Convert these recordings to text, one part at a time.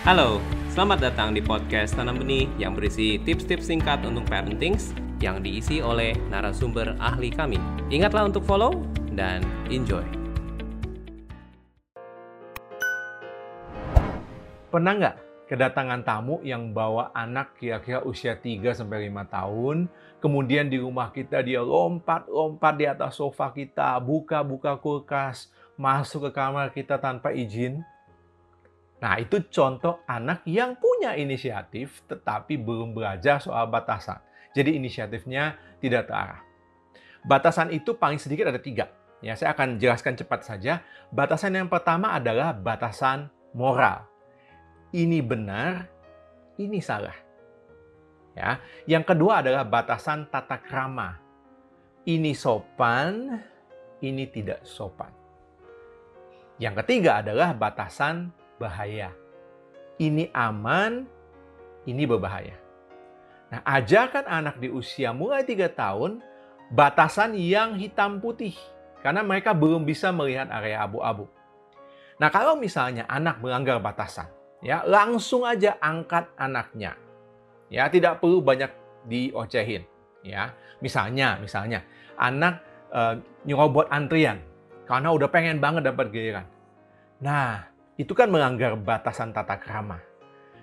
Halo, selamat datang di podcast Tanam Benih yang berisi tips-tips singkat untuk parenting yang diisi oleh narasumber ahli kami. Ingatlah untuk follow dan enjoy. Pernah nggak kedatangan tamu yang bawa anak kira-kira usia 3-5 tahun, kemudian di rumah kita dia lompat-lompat di atas sofa kita, buka-buka kulkas, masuk ke kamar kita tanpa izin? Nah, itu contoh anak yang punya inisiatif tetapi belum belajar soal batasan. Jadi inisiatifnya tidak terarah. Batasan itu paling sedikit ada tiga. Ya, saya akan jelaskan cepat saja. Batasan yang pertama adalah batasan moral. Ini benar, ini salah. Ya, yang kedua adalah batasan tata krama. Ini sopan, ini tidak sopan. Yang ketiga adalah batasan bahaya. Ini aman, ini berbahaya. Nah, ajarkan anak di usia mulai 3 tahun batasan yang hitam putih karena mereka belum bisa melihat area abu-abu. Nah, kalau misalnya anak melanggar batasan, ya langsung aja angkat anaknya. Ya, tidak perlu banyak diocehin, ya. Misalnya, misalnya anak uh, nyerobot antrian karena udah pengen banget dapat giliran. Nah, itu kan melanggar batasan tata krama.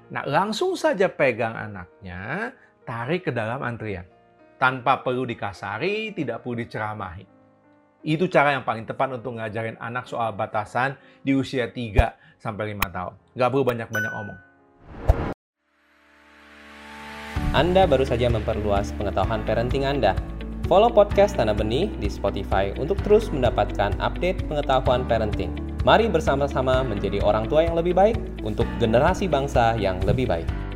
Nah, langsung saja pegang anaknya, tarik ke dalam antrian. Tanpa perlu dikasari, tidak perlu diceramahi. Itu cara yang paling tepat untuk ngajarin anak soal batasan di usia 3 sampai 5 tahun. Gak perlu banyak-banyak omong. Anda baru saja memperluas pengetahuan parenting Anda. Follow podcast Tanah Benih di Spotify untuk terus mendapatkan update pengetahuan parenting. Mari bersama-sama menjadi orang tua yang lebih baik untuk generasi bangsa yang lebih baik.